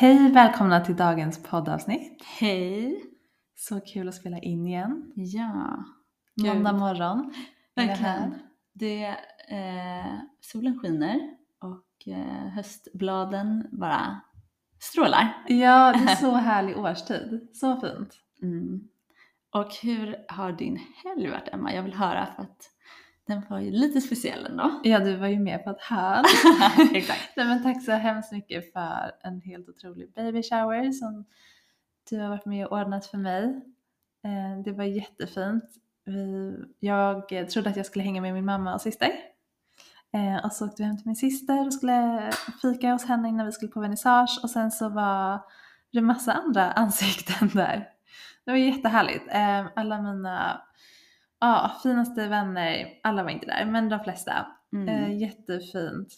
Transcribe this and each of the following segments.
Hej, välkomna till dagens poddavsnitt. Hej! Så kul att spela in igen. Ja, Måndag morgon. verkligen. Det, eh, solen skiner och eh, höstbladen bara strålar. Ja, det är så härlig årstid. Så fint. Mm. Och hur har din helg varit Emma? Jag vill höra för att den var ju lite speciell ändå. Ja, du var ju med på ett hörn. Exakt. Nej, men tack så hemskt mycket för en helt otrolig baby shower som du har varit med och ordnat för mig. Eh, Det var jättefint. Jag trodde att jag skulle hänga med min mamma och syster. Eh, Och så åkte vi hem till min syster och skulle fika hos henne innan vi skulle på vernissage och sen så var det massa andra ansikten där. Det var jättehärligt. Eh, Alla mina ja, finaste vänner, alla var inte där men de flesta. Mm. Eh, Jättefint.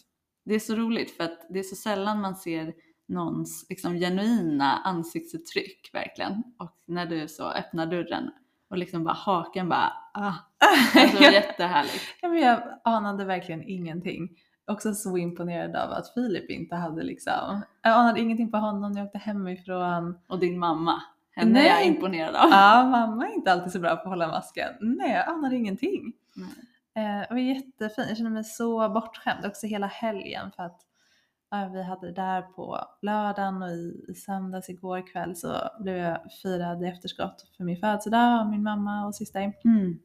Det är så roligt för att det är så sällan man ser någons liksom, genuina ansiktsuttryck verkligen. Och när du så öppnar dörren och liksom bara haken bara ah. Alltså, jättehärligt. Ja, men jag anade verkligen ingenting. Också så imponerad av att Filip inte hade liksom, jag anade ingenting på honom när jag åkte hemifrån. Och din mamma, henne är Nej. jag imponerad av. Ja, mamma är inte alltid så bra på att hålla masken. Nej, jag anade ingenting. Nej. Eh, det var jättefint, jag kände mig så bortskämd också hela helgen för att ja, vi hade det där på lördagen och i, i söndags igår kväll så blev jag firad i efterskott för min födelsedag av min mamma och syster. Mm.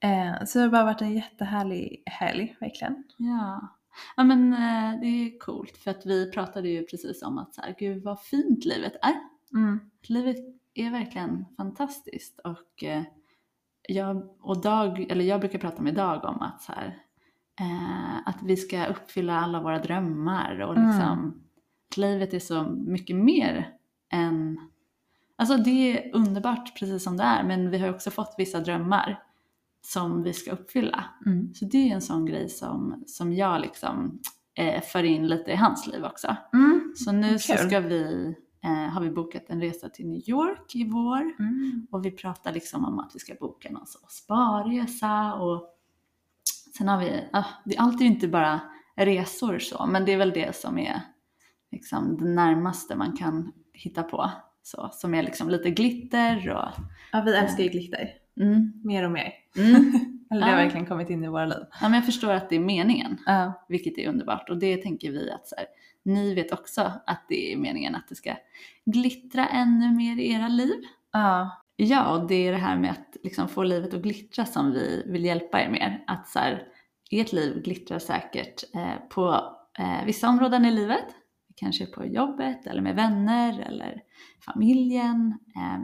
Eh, så det har bara varit en jättehärlig helg, verkligen. Ja. ja men eh, det är coolt för att vi pratade ju precis om att så här, gud vad fint livet är. Mm. Livet är verkligen fantastiskt och eh, jag, och Dag, eller jag brukar prata med Dag om att, så här, eh, att vi ska uppfylla alla våra drömmar och Mm. liksom att livet är så mycket mer än Alltså det är underbart precis som det är men vi har också fått vissa drömmar som vi ska uppfylla. Mm. Så det är en sån grej som, som jag liksom eh, för in lite i hans liv också. Mm. Så nu så Kul. ska vi, eh, har vi bokat en resa till New York i vår. Mm. Och vi pratar liksom om att vi ska boka någon sparresa och sen har vi, ja, det, är ju inte bara resor så, men det är väl det som är liksom det närmaste man kan hitta på. Så, som är liksom lite glitter och Ja, vi älskar ju glitter. mm, Mer och mer. mm. Eller det har verkligen kommit in i våra liv. Ja, men jag förstår att det är meningen, Ja. vilket är underbart. Och det tänker vi att så här, ni vet också att det är meningen att det ska glittra ännu mer i era liv. Ja. Ja, och det är det här med att liksom få livet att glittra som vi vill hjälpa er med. Att så här, ert liv glittrar säkert eh, på eh, vissa områden i livet. Kanske på jobbet eller med vänner eller familjen. Eh,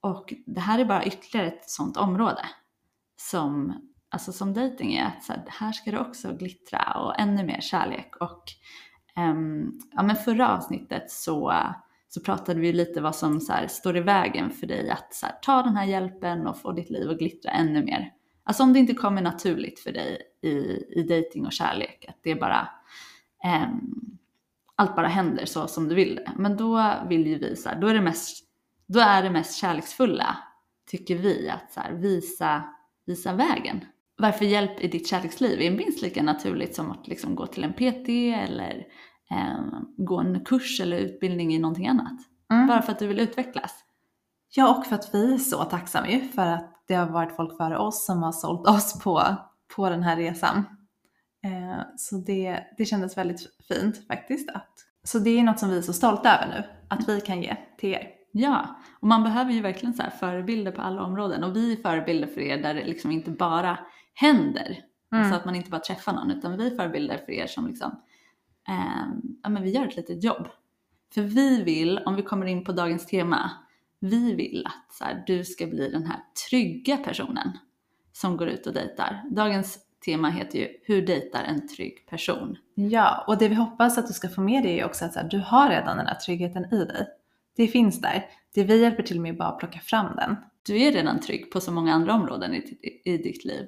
och det här är bara ytterligare ett sånt område som, alltså som dating är. Att så här, här ska det också glittra och ännu mer kärlek. Och Ehm, ja, men förra avsnittet så så pratade vi lite vad som så här, står i vägen för dig att så här, ta den här hjälpen och få ditt liv att glittra ännu mer. Alltså om det inte kommer naturligt för dig i, i dating och kärlek, att det bara um, allt bara händer så som du vill det. Men då vill ju vi så här, då är det mest, då är det mest kärleksfulla, tycker vi, att så här, visa, visa vägen. Varför hjälp i ditt kärleksliv är minst lika naturligt som att liksom gå till en PT eller eh, gå en kurs eller utbildning i någonting annat. Mm. Bara för att du vill utvecklas. ja, och för att vi är så tacksamma ju för att det har varit folk före oss som har sålt oss på, på den här resan. Eh, så det, det kändes väldigt fint faktiskt. Att, så det är något som vi är så stolta över nu, att vi kan ge till er. Ja, och man behöver ju verkligen så förebilder på alla områden. Och vi är förebilder för er där det liksom inte bara händer. Mm. Så att man inte bara träffar någon, utan vi är förebilder för er som liksom, ja men vi gör ett litet jobb. För vi vill, om vi kommer in på dagens tema, vi vill att så här, du ska bli den här trygga personen som går ut och dejtar. Dagens tema heter ju Hur dejtar en trygg person? Ja, och det vi hoppas att du ska få med dig är också att så här, du har redan den här tryggheten i dig. Det finns där. Det vi hjälper till med är bara att plocka fram den. Du är redan trygg på så många andra områden i, i, i ditt liv.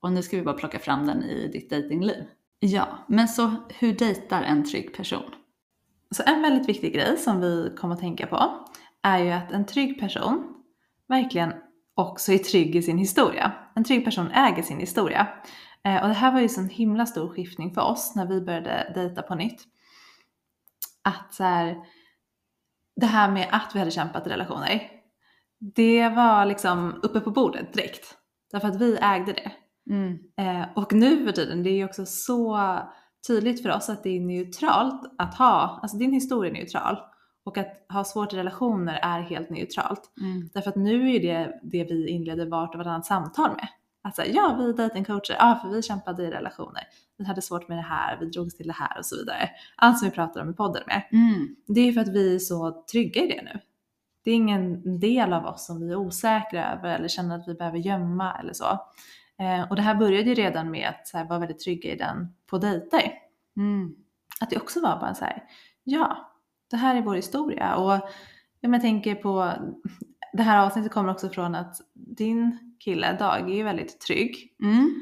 Och nu ska vi bara plocka fram den i ditt datingliv. Ja, men så hur dejtar en trygg person? Så en väldigt viktig grej som vi kommer att tänka på är ju att en trygg person verkligen också är trygg i sin historia. En trygg person äger sin historia. Eh, och det här var ju så en himla stor skiftning för oss när vi började dejta på nytt. Att så här, det här med att vi hade kämpat i relationer, det var liksom uppe på bordet direkt. Därför att vi ägde det. Mm. Eh, och nu för tiden, det är ju också så tydligt för oss att det är neutralt att ha, alltså din historia är neutral. Och att ha svårt i relationer är helt neutralt. Mm. Därför att nu är det det vi inleder vart och varannat samtal med. Säga, ja vi är datingcoacher, ja för vi kämpade i relationer. Vi hade svårt med det här, vi drogs till det här och så vidare. Allt som vi pratar om i podden med. Mm. Det är ju för att vi är så trygga i det nu. Det är ingen del av oss som vi är osäkra över eller känner att vi behöver gömma eller så. Eh, och det här började ju redan med att här, vara väldigt trygga i den på dejter. Mm. Att det också var bara så här, ja, det här är vår historia. Och jag tänker på, det här avsnittet kommer också från att din kille Dag är ju väldigt trygg. Mm.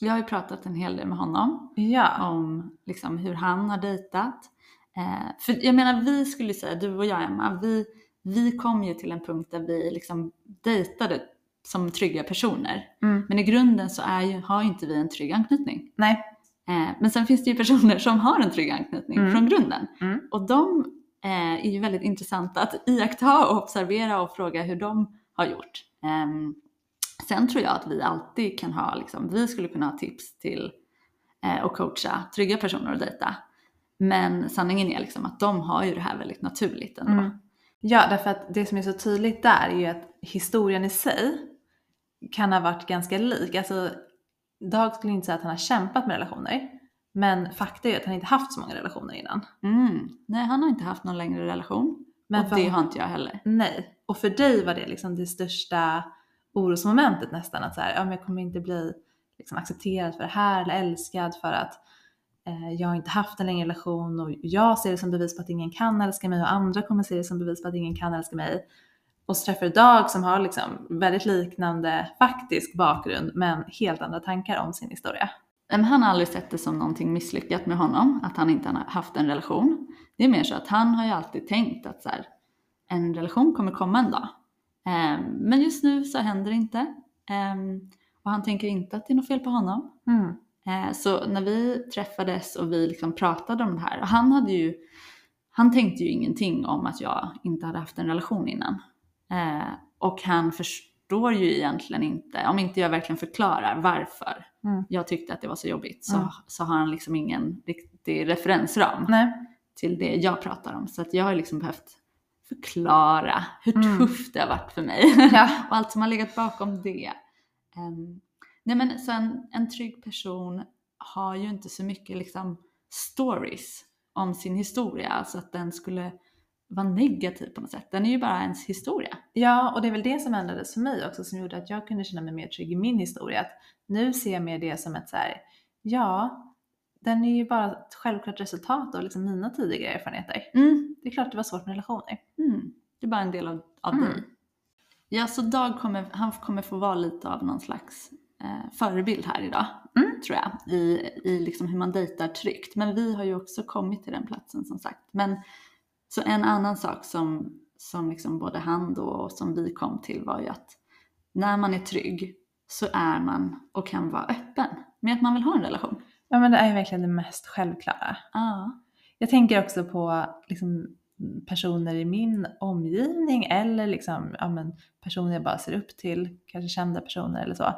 Vi har ju pratat en hel del med honom Ja, om liksom, hur han har dejtat. Eh, för jag menar, vi skulle säga, du och jag Emma, vi, vi kom ju till en punkt där vi liksom dejtade som trygga personer. mm. Men i grunden så är ju, har inte vi en trygg anknytning. nej, Eh, men sen finns det ju personer som har en trygg anknytning Mm. från grunden. Mm. Och de eh, är ju väldigt intressanta att iaktta och observera och fråga hur de har gjort. Ehm, sen tror jag att vi alltid kan ha, liksom, vi skulle kunna ha tips till eh, och coacha trygga personer att dejta. Men sanningen är liksom att de har ju det här väldigt naturligt ändå. Ja, därför att det som är så tydligt där är ju att historien i sig kan ha varit ganska lik. Alltså, Dag skulle inte säga att han har kämpat med relationer. Men fakta är ju att han inte haft så många relationer innan. Mm. Nej, han har inte haft någon längre relation. Men och för- det har inte jag heller. Nej. Och för dig var det liksom det största orosmomentet nästan. Att så här, ja, men jag kommer inte bli liksom, accepterad för det här eller älskad för att jag har inte haft en längre relation och jag ser det som bevis på att ingen kan älska mig och andra kommer se det som bevis på att ingen kan älska mig. Och så träffar du Dag som har liksom väldigt liknande faktisk bakgrund men helt andra tankar om sin historia. Han har aldrig sett det som någonting misslyckat med honom, att han inte har haft en relation. Det är mer så att han har ju alltid tänkt att så här, en relation kommer komma en dag. Ehm, men just nu så händer det inte. Ehm, och han tänker inte att det är något fel på honom. Mm. Eh, så när vi träffades och vi liksom pratade om det här, och han hade ju, han tänkte ju ingenting om att jag inte hade haft en relation innan. Eh, och han förstår ju egentligen inte, om inte jag verkligen förklarar varför Mm. jag tyckte att det var så jobbigt, så, Mm. så har han liksom ingen riktig referensram Nej. till det jag pratar om. Så att jag har liksom behövt förklara hur Mm. tufft det har varit för mig Ja. och allt som har legat bakom det. Ehm, nej men så en, en trygg person har ju inte så mycket liksom stories om sin historia, alltså att den skulle vara negativ på något sätt. Den är ju bara ens historia. Ja, och det är väl det som ändrades för mig också som gjorde att jag kunde känna mig mer trygg i min historia. Att nu ser jag mer det som ett så här, ja, den är ju bara ett självklart resultat av liksom mina tidigare erfarenheter. Mm, Det är klart det var svårt med relationer. mm, det är bara en del av, av Mm. dig. Ja, så Dag kommer, han kommer få vara lite av någon slags eh, förebild här idag, Mm. tror jag, i, i liksom hur man dejtar tryggt. Men vi har ju också kommit till den platsen som sagt. Men så en annan sak som, som liksom både han då och som vi kom till var ju att när man är trygg så är man och kan vara öppen med att man vill ha en relation. Ja, men det är ju verkligen det mest självklara. Ja. Jag tänker också på liksom, personer i min omgivning eller liksom, ja, men, personer jag bara ser upp till, kanske kända personer eller så.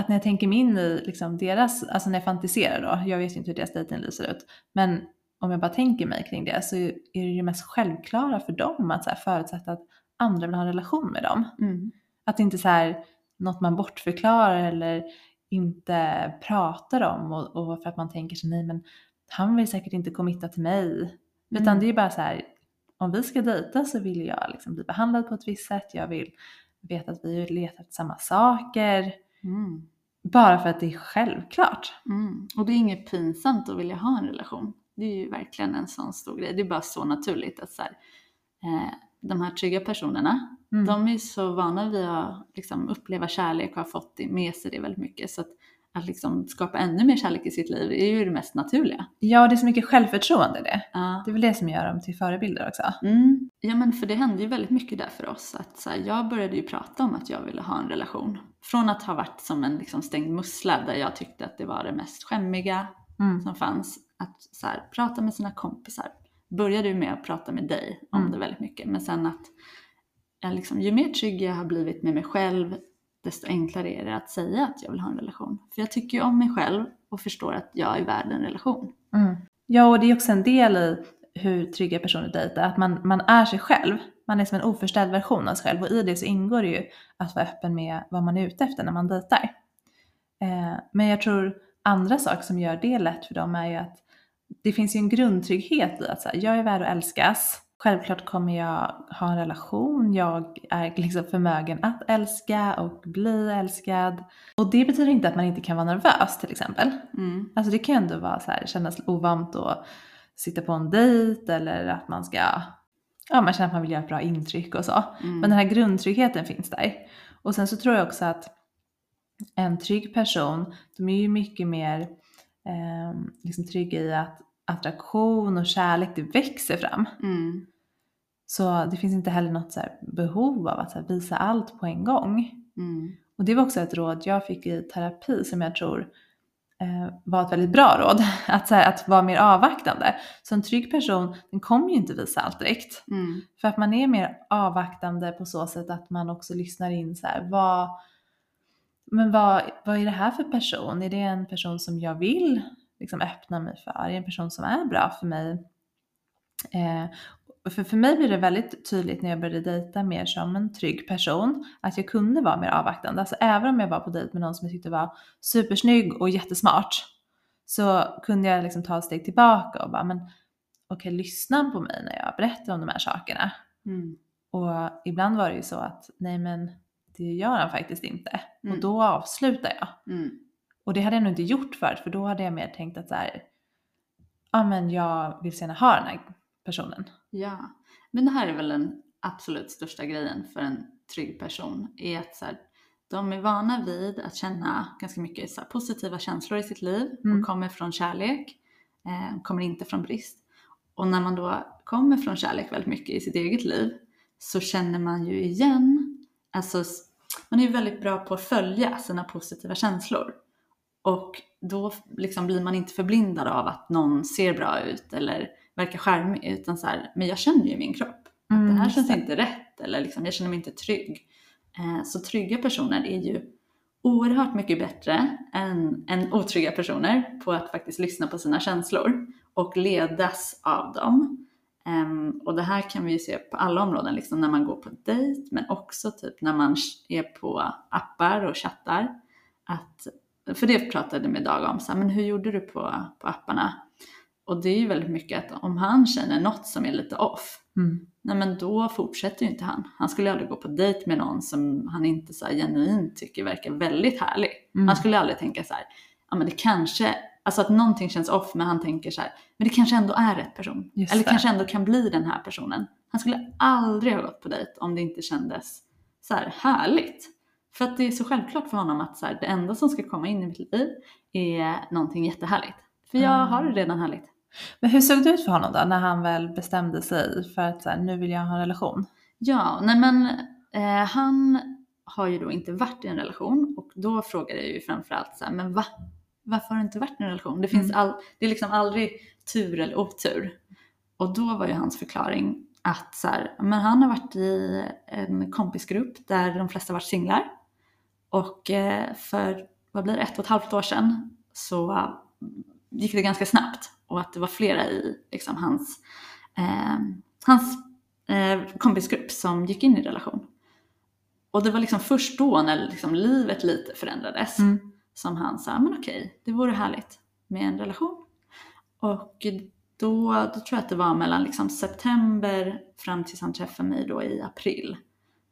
Att när jag tänker mig in i liksom, deras, alltså när jag fantiserar då, jag vet ju inte hur deras dejtingliv ser ut, men om jag bara tänker mig kring det så är det ju mest självklara för dem att så här, förutsätta att andra vill ha en relation med dem. Mm. Att det inte är så här något man bortförklarar eller inte pratar om och, och för att man tänker sig nej men han vill säkert inte committa till mig. Utan Mm. det är bara så här, om vi ska dejta så vill jag liksom bli behandlad på ett visst sätt, jag vill veta att vi letar efter samma saker. Mm. Bara för att det är självklart. Mm. Och det är inget pinsamt att vilja ha en relation. Det är ju verkligen en sån stor grej. Det är bara så naturligt att så här, eh, de här trygga personerna, Mm. de är så vana vid att liksom, uppleva kärlek och har fått det med sig det väldigt mycket. Så att, att liksom, skapa ännu mer kärlek i sitt liv är ju det mest naturliga. Ja, det är så mycket självförtroende i det. Ja. Det är väl det som gör dem till förebilder också. Mm. Ja men för det hände ju väldigt mycket där för oss. Att, så här, jag började ju prata om att jag ville ha en relation. Från att ha varit som en liksom, stängd mussla där jag tyckte att det var det mest skämmiga Mm. som fanns. Att så här, prata med sina kompisar. Började ju med att prata med dig om Mm. det väldigt mycket. Men sen att jag liksom, ju mer trygg jag har blivit med mig själv desto enklare är det att säga att jag vill ha en relation. För jag tycker ju om mig själv och förstår att jag är värd en relation. Mm. Ja, och det är också en del i hur trygga personer dejtar, att man, man är sig själv. Man är som en oförställd version av sig själv och i det så ingår det ju att vara öppen med vad man är ute efter när man dejtar. Eh, men jag tror andra saker som gör det lätt för dem är ju att det finns ju en grundtrygghet i att så här, jag är värd att älskas. Självklart kommer jag ha en relation, jag är liksom förmögen att älska och bli älskad. Och det betyder inte att man inte kan vara nervös till exempel. Mm. Alltså det kan ju ändå vara så här, kännas ovant att sitta på en dejt eller att man ska, ja man känner att man vill göra ett bra intryck och så. Mm. Men den här grundtryggheten finns där. Och sen så tror jag också att en trygg person, de är ju mycket mer eh, liksom trygga i att attraktion och kärlek, det växer fram. Mm. Så det finns inte heller något så behov av att visa allt på en gång. Mm. Och det var också ett råd jag fick i terapi som jag tror eh, var ett väldigt bra råd. Att, här, att vara mer avvaktande. Så en trygg person, den kommer ju inte visa allt direkt. Mm. För att man är mer avvaktande på så sätt att man också lyssnar in så här, vad, men vad, vad är det här för person? Är det en person som jag vill liksom öppna mig för? Är det en person som är bra för mig? Eh, för, för mig blir det väldigt tydligt när jag började dejta mer som en trygg person att jag kunde vara mer avvaktande. Alltså även om jag var på dejt med någon som jag tyckte var supersnygg och jättesmart så kunde jag liksom ta ett steg tillbaka och bara men okej lyssna på mig när jag berättar om de här sakerna. Mm. Och ibland var det ju så att nej men det gör han faktiskt inte. Mm. Och då avslutar jag. Mm. Och det hade jag nog inte gjort förut för då hade jag mer tänkt att så här, ja men jag vill gärna ha den här personen. Ja, men det här är väl den absolut största grejen för en trygg person. Är att så här, de är vana vid att känna ganska mycket så här, positiva känslor i sitt liv Mm. och kommer från kärlek, eh, kommer inte från brist. Och när man då kommer från kärlek väldigt mycket i sitt eget liv så känner man ju igen, alltså man är ju väldigt bra på att följa sina positiva känslor. Och då liksom blir man inte förblindad av att någon ser bra ut eller verkar charmig utan så här, men jag känner ju min kropp. det här Mm, just känns det. inte rätt eller liksom, jag känner mig inte trygg. Eh, så trygga personer är ju oerhört mycket bättre än, än otrygga personer på att faktiskt lyssna på sina känslor och ledas av dem. Ehm, och det här kan vi ju se på alla områden, liksom när man går på dejt men också typ när man är på appar och chattar. Att, för det pratade med Dag om, så här, men hur gjorde du på, på apparna? Och det är ju väldigt mycket att om han känner något som är lite off, Mm. nej men då fortsätter ju inte han. Han skulle aldrig gå på dejt med någon som han inte så här genuint tycker verkar väldigt härlig. Mm. Han skulle aldrig tänka så här, ja men det kanske, alltså att någonting känns off men han tänker så här, men det kanske ändå är rätt person. Just Eller det. kanske ändå kan bli den här personen. Han skulle aldrig ha gått på dejt om det inte kändes så här härligt. För att det är så självklart för honom att så här, det enda som ska komma in i mitt liv är någonting jättehärligt. För jag Mm. har det redan härligt. Men hur såg det ut för honom då när han väl bestämde sig för att så här, nu vill jag ha en relation? Ja, nej men eh, han har ju då inte varit i en relation och då frågar jag ju framförallt så här, men va? Varför har du inte varit i en relation? Det, finns Mm. all, det är liksom aldrig tur eller otur. Och då var ju hans förklaring att så här, men han har varit i en kompisgrupp där de flesta varit singlar. Och eh, för, vad blir det, ett och ett halvt år sedan så gick det ganska snabbt. Och att det var flera i liksom, hans, eh, hans eh, kompisgrupp som gick in i relation. Och det var liksom först då när liksom livet lite förändrades Mm. som han sa, men okej, det vore härligt med en relation. Och då, då tror jag att det var mellan liksom september fram tills han träffade mig då i april.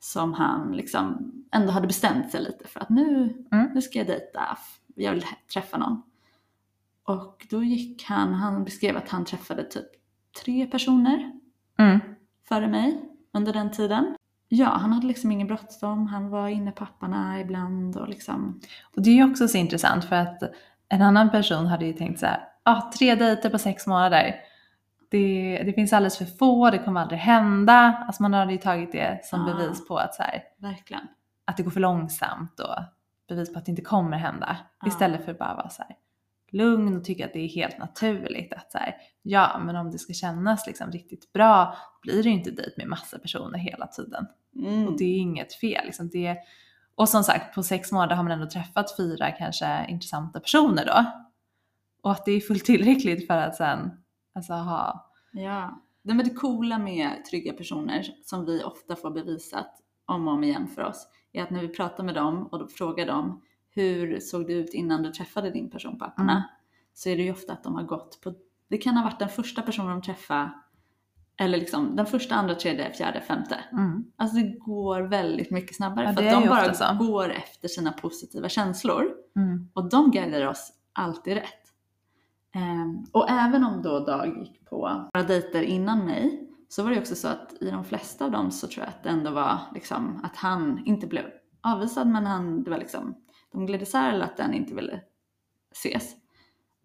som han liksom ändå hade bestämt sig lite för att nu, Mm. nu ska jag dejta, jag vill träffa någon. Och då gick han, han beskrev att han träffade typ tre personer Mm. före mig under den tiden. Ja, han hade liksom ingen bråttom, han var inne på apparna ibland och liksom, Och det är ju också så intressant för att en annan person hade ju tänkt så här, ah, tre dejter på sex månader. Det, det finns alldeles för få, det kommer aldrig hända. Alltså man hade ju tagit det som Ja. bevis på att, så här, verkligen. att det går för långsamt och bevis på att det inte kommer hända. Ja. Istället för att bara vara så här, lugn och tycka att det är helt naturligt att så här, ja men om det ska kännas liksom riktigt bra blir det ju inte dejt med massa personer hela tiden. Mm. Och det är inget fel. Liksom det, och som sagt, på sex månader har man ändå träffat fyra kanske intressanta personer då. Och att det är fullt tillräckligt för att sen alltså, ha... Ja, det, men det coola med trygga personer som vi ofta får bevisat om och om igen för oss är att när vi pratar med dem och frågar dem hur såg det ut innan du träffade din person på apparna? Mm. Så är det ju ofta att de har gått på, det kan ha varit den första personen de träffade eller liksom den första, andra, tredje, fjärde, femte. Mm. Alltså det går väldigt mycket snabbare Ja, för att de bara så. går efter sina positiva känslor. Mm. Och de guidar oss alltid rätt. Ehm, och även om då Dag gick på några dejter innan mig så var det också så att i de flesta av dem så tror jag att det ändå var liksom att han inte blev avvisad men han, det var liksom, de gled isär eller att den inte ville ses.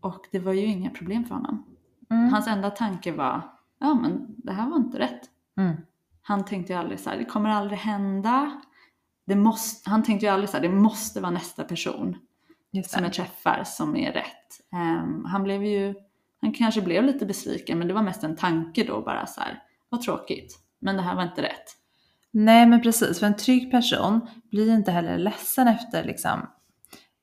Och det var ju inga problem för honom. Mm. Hans enda tanke var, ja men det här var inte rätt. Mm. Han tänkte ju aldrig så här, det kommer aldrig hända. Det måste, han tänkte ju aldrig så här, det måste vara nästa person som jag träffar som är rätt. Ehm, han blev ju, han kanske blev lite besviken men det var mest en tanke då bara så här, vad tråkigt. Men det här var inte rätt. Nej men precis, för en trygg person blir inte heller ledsen efter liksom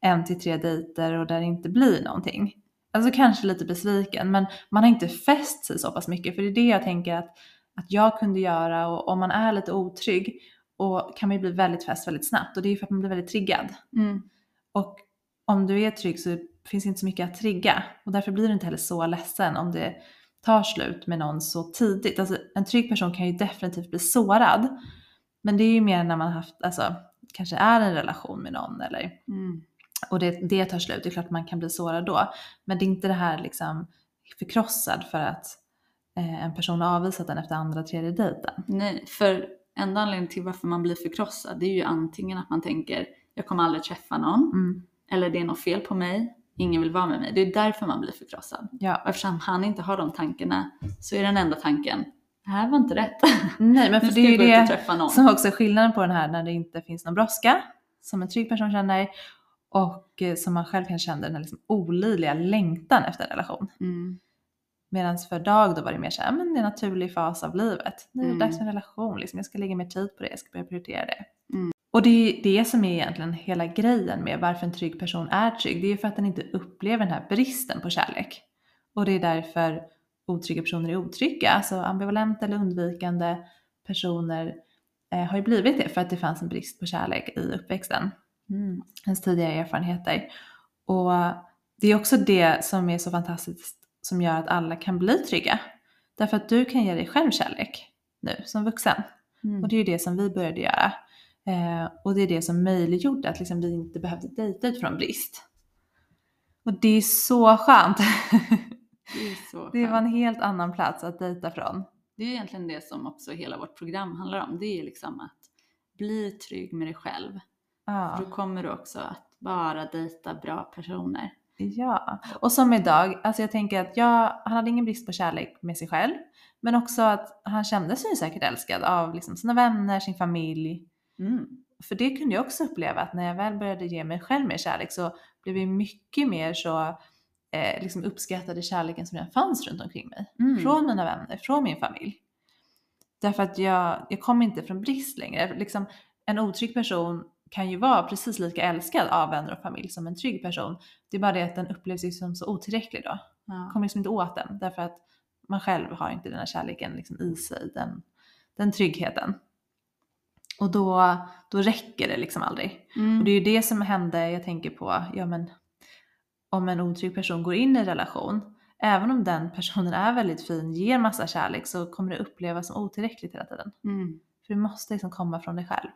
en till tre dejter och där det inte blir någonting. Alltså kanske lite besviken men man har inte fäst sig så pass mycket för det är det jag tänker att, att jag kunde göra och om man är lite otrygg och kan man ju bli väldigt fäst väldigt snabbt och det är ju för att man blir väldigt triggad. Och om du är trygg så finns inte så mycket att trigga och därför blir du inte heller så ledsen om det tar slut med någon så tidigt. Alltså en trygg person kan ju definitivt bli sårad. Men det är ju mer när man haft, alltså kanske är en relation med någon eller Mm. och det, det tar slut. Det är klart man kan bli sårad då. Men det är inte det här liksom förkrossad för att eh, en person har avvisat den efter andra, tredje dejten. Nej, för enda anledningen till varför man blir förkrossad det är ju antingen att man tänker jag kommer aldrig träffa någon Mm. eller det är något fel på mig, ingen vill vara med mig. Det är därför man blir förkrossad. Ja. Och eftersom han inte har de tankarna så är den enda tanken, det här var inte rätt. Nej men för det är ju det som också är skillnaden på den här när det inte finns någon brådska som en trygg person känner och eh, som man själv kan känna den här liksom olidliga längtan efter en relation. Mm. Medan för Dag då var det mer såhär, men det är en naturlig fas av livet. Nu är det Mm. dags för en relation, liksom. jag ska lägga mer tid på det, jag ska börja prioritera det. Mm. Och det är det som är egentligen hela grejen med varför en trygg person är trygg. Det är ju för att den inte upplever den här bristen på kärlek. Och det är därför otrygga personer är otrygga. Alltså ambivalenta eller undvikande personer eh, har ju blivit det för att det fanns en brist på kärlek i uppväxten Mm. ens tidigare erfarenheter. Och det är också det som är så fantastiskt som gör att alla kan bli trygga. Därför att du kan ge dig själv kärlek nu som vuxen. Mm. Och det är ju det som vi började göra. Eh, och det är det som möjliggjorde att liksom vi inte behövde dejta utifrån brist. Och det är så skönt. Det det var en helt annan plats att dejta från. Det är egentligen det som också hela vårt program handlar om. Det är liksom att bli trygg med dig själv. Ja. Då kommer du också att bara dejta bra personer. Ja, och som idag, alltså jag tänker att jag, han hade ingen brist på kärlek med sig själv, men också att han kände sig säkert älskad av liksom sina vänner, sin familj. Mm. För det kunde jag också uppleva att när jag väl började ge mig själv mer kärlek så blev jag mycket mer så eh, liksom uppskattade kärleken som redan fanns runt omkring mig. Mm. Från mina vänner, från min familj. Därför att jag, jag kom inte från brist längre. Liksom, en otrygg person kan ju vara precis lika älskad av vänner och familj som en trygg person. Det är bara det att den upplevs ju som så otillräcklig då. Ja. Kommer liksom inte åt den därför att man själv har inte den här kärleken liksom i sig, den, den tryggheten. Och då, då räcker det liksom aldrig. Mm. Och det är ju det som hände, jag tänker på, ja men om en otrygg person går in i en relation, även om den personen är väldigt fin, ger massa kärlek så kommer det upplevas som otillräckligt hela tiden. Mm. För det måste liksom komma från dig själv.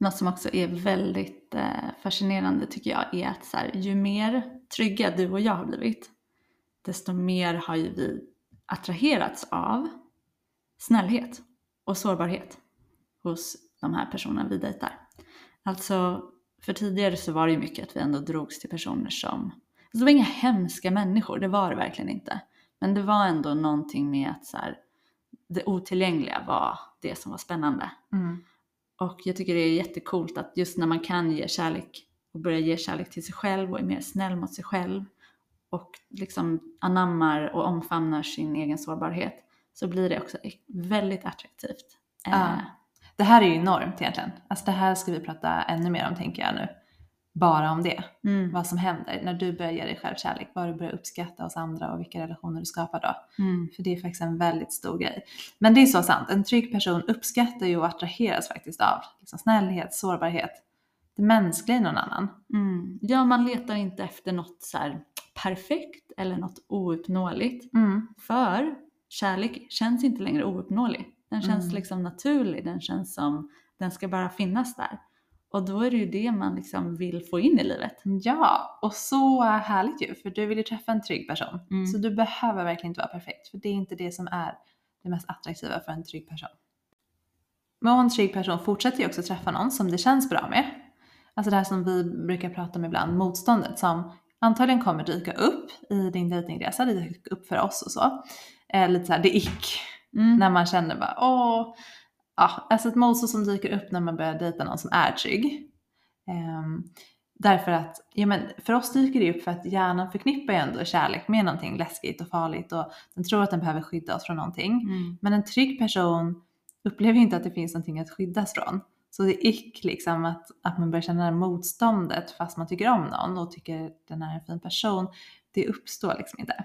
Något som också är väldigt eh, fascinerande tycker jag är att så här, ju mer trygga du och jag har blivit, desto mer har ju vi attraherats av snällhet och sårbarhet hos de här personerna vi dejtar. Alltså, för tidigare så var det ju mycket att vi ändå drogs till personer som, alltså det var inga hemska människor, det var det verkligen inte. Men det var ändå någonting med att så här, det otillgängliga var det som var spännande. Mm. Och jag tycker det är jättekult att just när man kan ge kärlek och börja ge kärlek till sig själv och är mer snäll mot sig själv och liksom anammar och omfamnar sin egen sårbarhet så blir det också väldigt attraktivt. Ja. Eh, Det här är ju enormt egentligen. Alltså det här ska vi prata ännu mer om tänker jag nu. Bara om det. mm, Vad som händer när du börjar ge dig själv kärlek. Vad du börjar uppskatta hos andra och vilka relationer du skapar då. mm, För det är faktiskt en väldigt stor grej. Men det är så sant. En trygg person uppskattar ju och attraheras faktiskt av liksom snällhet, sårbarhet. Det mänskliga i någon annan. mm. Ja, man letar inte efter något så perfekt eller något ouppnåeligt. Mm. För kärlek känns inte längre ouppnåelig. Den känns Mm. liksom naturlig, den känns som den ska bara finnas där. Och då är det ju det man liksom vill få in i livet. Ja, och så härligt ju. För du vill ju träffa en trygg person. Mm. Så du behöver verkligen inte vara perfekt. För det är inte det som är det mest attraktiva för en trygg person. Men en trygg person fortsätter ju också träffa någon som det känns bra med. Alltså det här som vi brukar prata om ibland, motståndet som antagligen kommer dyka upp i din dejtingresa, det dyker upp för oss och så. Eh, lite såhär, det ick. Mm. När man känner bara åh, ja, alltså ett motstånd som dyker upp när man börjar dejta någon som är trygg. Ehm, därför att, ja men för oss dyker det upp för att hjärnan förknippar ju ändå kärlek med någonting läskigt och farligt och den tror att den behöver skydda oss från någonting. Mm. Men en trygg person upplever inte att det finns någonting att skyddas från. Så det är ick liksom att, att man börjar känna det här motståndet fast man tycker om någon och tycker den är en fin person. Det uppstår liksom inte.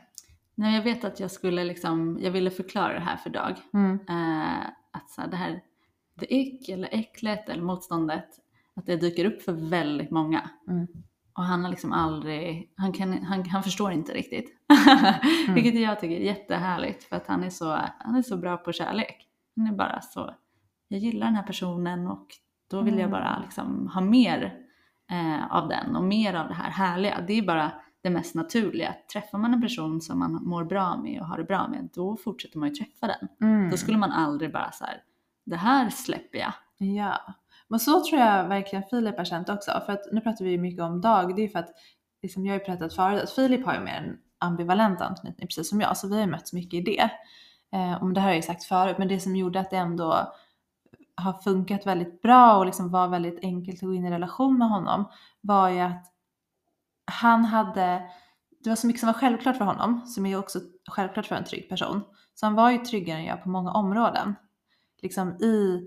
Nej, jag vet att jag skulle liksom, jag ville förklara det här för Dag. Mm. Eh, att så här, det här, det ick eller äcklet eller motståndet, att det dyker upp för väldigt många. Mm. Och han har liksom aldrig, han, kan, han, han förstår inte riktigt. Mm. Vilket jag tycker är jättehärligt för att han är, så, han är så bra på kärlek. Han är bara så, jag gillar den här personen och då vill jag Mm. bara liksom ha mer eh, av den och mer av det här härliga. Det är bara det mest naturliga. Träffar man en person som man mår bra med och har det bra med, då fortsätter man ju träffa den. Mm. Då skulle man aldrig bara så här, det här släpper jag. Ja, men så tror jag verkligen Filip har känt också. För att nu pratar vi ju mycket om Dag. Det är för att, liksom jag har ju pratat förut, att Filip har ju mer en ambivalent anknytning precis som jag. Så vi har ju mötts mycket i det. Eh, om det här har jag ju sagt förut, men det som gjorde att det ändå har funkat väldigt bra och liksom var väldigt enkelt att gå in i relation med honom var ju att han hade, det var så mycket som var självklart för honom, som är också självklart för en trygg person. Så han var ju tryggare än jag på många områden. Liksom i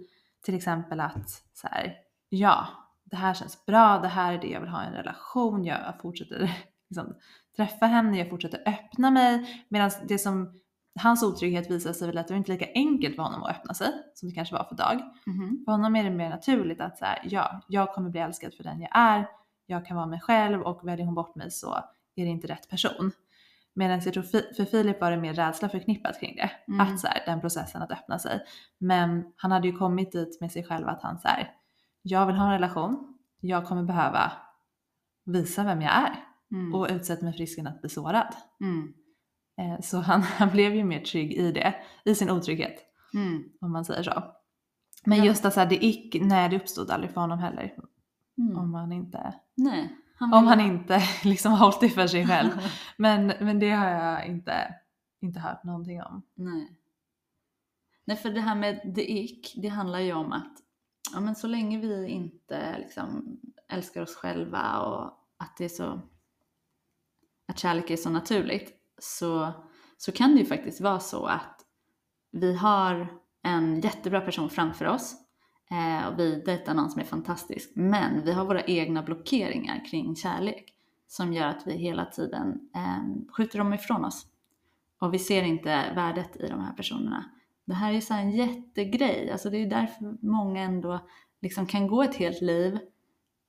till exempel att så här, ja, det här känns bra, det här är det jag vill ha i en relation, jag fortsätter liksom, träffa henne, jag fortsätter öppna mig. Medan det som, hans otrygghet visade sig väl att det var inte lika enkelt för honom att öppna sig som det kanske var för Dag. För honom är det mer naturligt att så här, ja, jag kommer bli älskad för den jag är, jag kan vara mig själv och väljer hon bort mig så är det inte rätt person. Medan jag tror för Filip var det mer rädsla förknippat kring det. Mm. Att så här, den processen att öppna sig. Men han hade ju kommit dit med sig själv att han så här, jag vill ha en relation, jag kommer behöva visa vem jag är Mm. och utsätta mig för risken att bli sårad. Mm. Eh, Så han, han blev ju mer trygg i det, i sin otrygghet Mm. om man säger så. Men just att här, det gick, nej det uppstod aldrig för honom heller. Mm. Om han inte, Nej. Han om han inte liksom har hållit det för sig själv. Men, men det har jag inte, inte hört någonting om. Nej. Nej, för det här med the ick, det handlar ju om att ja, men så länge vi inte liksom älskar oss själva och att det är så att kärlek är så naturligt så, så kan det ju faktiskt vara så att vi har en jättebra person framför oss eh, och vi dejtar någon som är fantastisk. Men vi har våra egna blockeringar kring kärlek som gör att vi hela tiden eh, skjuter dem ifrån oss. Och vi ser inte värdet i de här personerna. Det här är ju så här en jättegrej, alltså det är därför många ändå liksom kan gå ett helt liv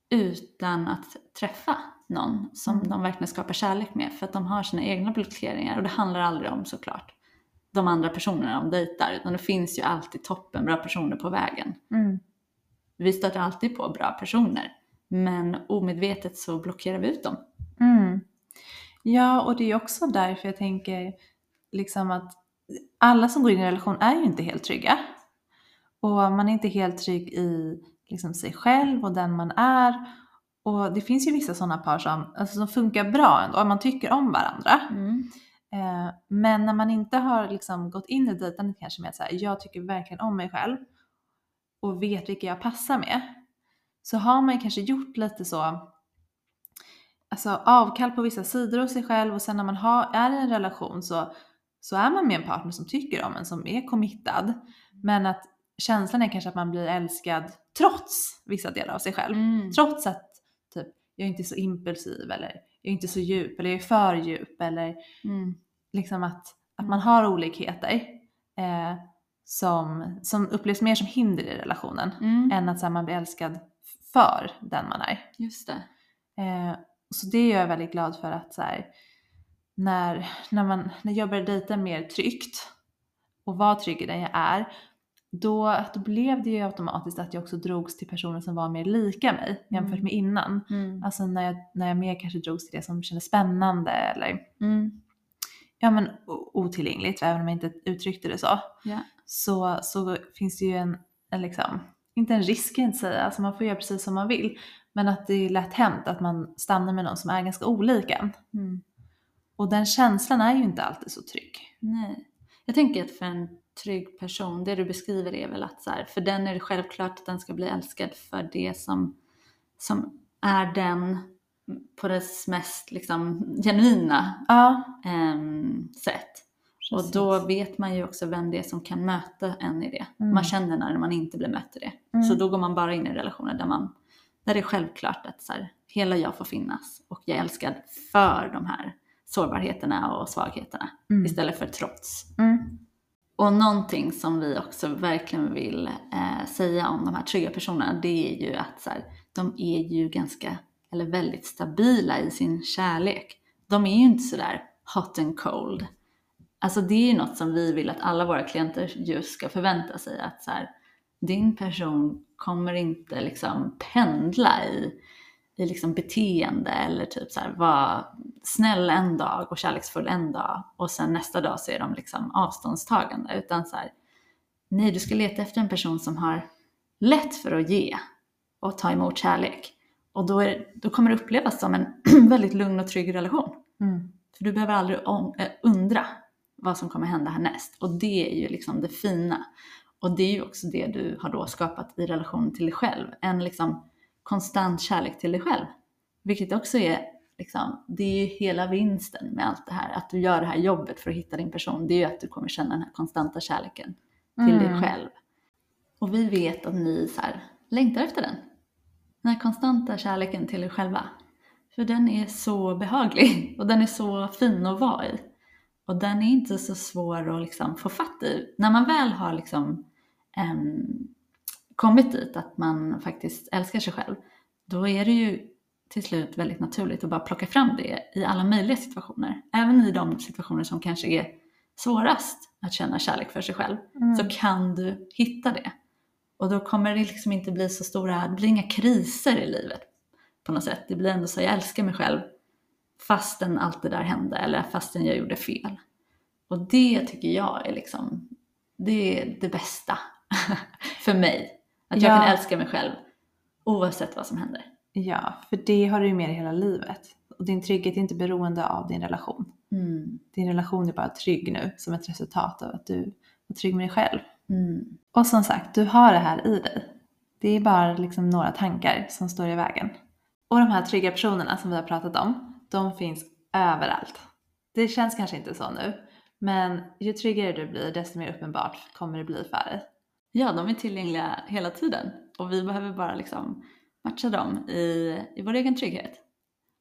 utan att träffa någon som Mm. de verkligen skapar kärlek med. För att de har sina egna blockeringar och det handlar aldrig om såklart de andra personerna de dejtar, utan det finns ju alltid toppenbra personer på vägen. Mm. Vi stöter alltid på bra personer, men omedvetet så blockerar vi ut dem. Mm. Ja, och det är också därför jag tänker liksom att alla som går in i en relation är ju inte helt trygga. Och man är inte helt trygg i liksom sig själv och den man är. Och det finns ju vissa sådana par som, alltså, som funkar bra ändå, man tycker om varandra. Eh, men när man inte har liksom gått in i dejtandet kanske med att säga jag tycker verkligen om mig själv och vet vilka jag passar med. Så har man kanske gjort lite så, alltså avkall på vissa sidor av sig själv och sen när man har, är i en relation så, så är man med en partner som tycker om en, som är committad. Men att känslan är kanske att man blir älskad trots vissa delar av sig själv. Mm. Trots att typ, jag är inte så impulsiv eller jag är inte så djup eller jag är för djup eller Mm. liksom att, att man har olikheter eh, som, som upplevs mer som hinder i relationen Mm. än att här, man blir älskad för den man är. Just det. Eh, så det är jag väldigt glad för att så här, när, när, man, när jag började dejta mer tryggt och var trygg i den jag är, då, då blev det ju automatiskt att jag också drogs till personer som var mer lika mig jämfört Mm. med innan. Mm. Alltså när jag, när jag mer kanske drogs till det som kändes spännande eller Mm. ja, men, otillgängligt, även om jag inte uttryckte det så. Ja. Så, så finns det ju en, en liksom, inte en risk kan jag inte säga, alltså man får göra precis som man vill. Men att det är lätt hänt att man stannar med någon som är ganska olik en. Mm. Och den känslan är ju inte alltid så trygg. Nej. Jag tänker att för en trygg person, det du beskriver är väl att så här, för den är det självklart att den ska bli älskad för det som, som är den på dess mest liksom, genuina Ja, ehm, sätt. Och då vet man ju också vem det är som kan möta en i det. Mm. Man känner när man inte blir mött i det. Mm. Så då går man bara in i relationer där, man, där det är självklart att så här, hela jag får finnas och jag är älskad för de här sårbarheterna och svagheterna Mm. istället för trots. Mm. Och någonting som vi också verkligen vill eh, säga om de här trygga personerna, det är ju att så här, de är ju ganska, eller väldigt stabila i sin kärlek. De är ju inte sådär hot and cold. Alltså det är ju något som vi vill att alla våra klienter just ska förvänta sig att så här, din person kommer inte liksom pendla i, i liksom beteende eller typ så här vara snäll en dag och kärleksfull en dag och sen nästa dag så är de liksom avståndstagande utan så här, nej du ska leta efter en person som har lätt för att ge och ta emot kärlek och då, är, då kommer det upplevas som en väldigt lugn och trygg relation. Mm. För du behöver aldrig äh, undra vad som kommer hända härnäst. Och det är ju liksom det fina. Och det är ju också det du har då skapat i relation till dig själv. En liksom konstant kärlek till dig själv. Vilket också är liksom, det är ju hela vinsten med allt det här. Att du gör det här jobbet för att hitta din person. Det är ju att du kommer känna den här konstanta kärleken till Mm. dig själv. Och vi vet att ni så här, längtar efter den. Den här konstanta kärleken till er själva. För den är så behaglig och den är så fin att vara i. Och den är inte så svår att liksom få fatt i. När man väl har liksom, em, kommit dit att man faktiskt älskar sig själv, då är det ju till slut väldigt naturligt att bara plocka fram det i alla möjliga situationer. Även i de situationer som kanske är svårast att känna kärlek för sig själv, Mm. så kan du hitta det. Och då kommer det liksom inte bli så stora, det blir inga kriser i livet på något sätt. Det blir ändå så, jag älskar mig själv fastän allt det där hände eller fastän jag gjorde fel. Och det tycker jag är liksom, det är det bästa för mig. Att jag Ja. kan älska mig själv oavsett vad som händer. Ja, för det har du ju med dig hela livet. Och din trygghet är inte beroende av din relation. Mm. Din relation är bara trygg nu som ett resultat av att du är trygg med dig själv. Mm. Och som sagt, du har det här i dig. Det är bara liksom några tankar som står i vägen. Och de här trygga personerna som vi har pratat om, de finns överallt. Det känns kanske inte så nu, men ju tryggare du blir, desto mer uppenbart kommer det bli för dig. Ja, de är tillgängliga hela tiden och vi behöver bara liksom matcha dem i, i vår egen trygghet.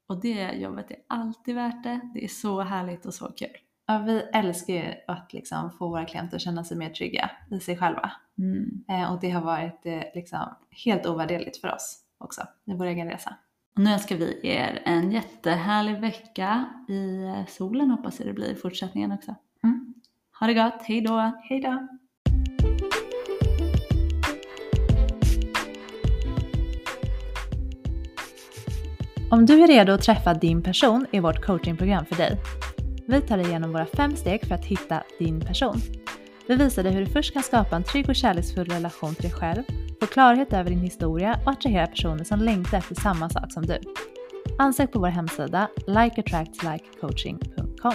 Och det jobbet är alltid värt det. Det är så härligt och så kul. Ja, vi älskar ju att liksom få våra klienter att känna sig mer trygga i sig själva. Mm. Eh, och det har varit eh, liksom helt ovärderligt för oss också i vår egen resa. Och nu önskar vi er en jättehärlig vecka i solen hoppas jag det blir i fortsättningen också. Mm. Ha det gott, hej då! Om du är redo att träffa din person är vårt coachingprogram för dig. Vi tar dig igenom våra fem steg för att hitta din person. Vi visar dig hur du först kan skapa en trygg och kärleksfull relation till dig själv, få klarhet över din historia och attrahera personer som längtar efter samma sak som du. Ansök på vår hemsida likeattractslikecoaching.com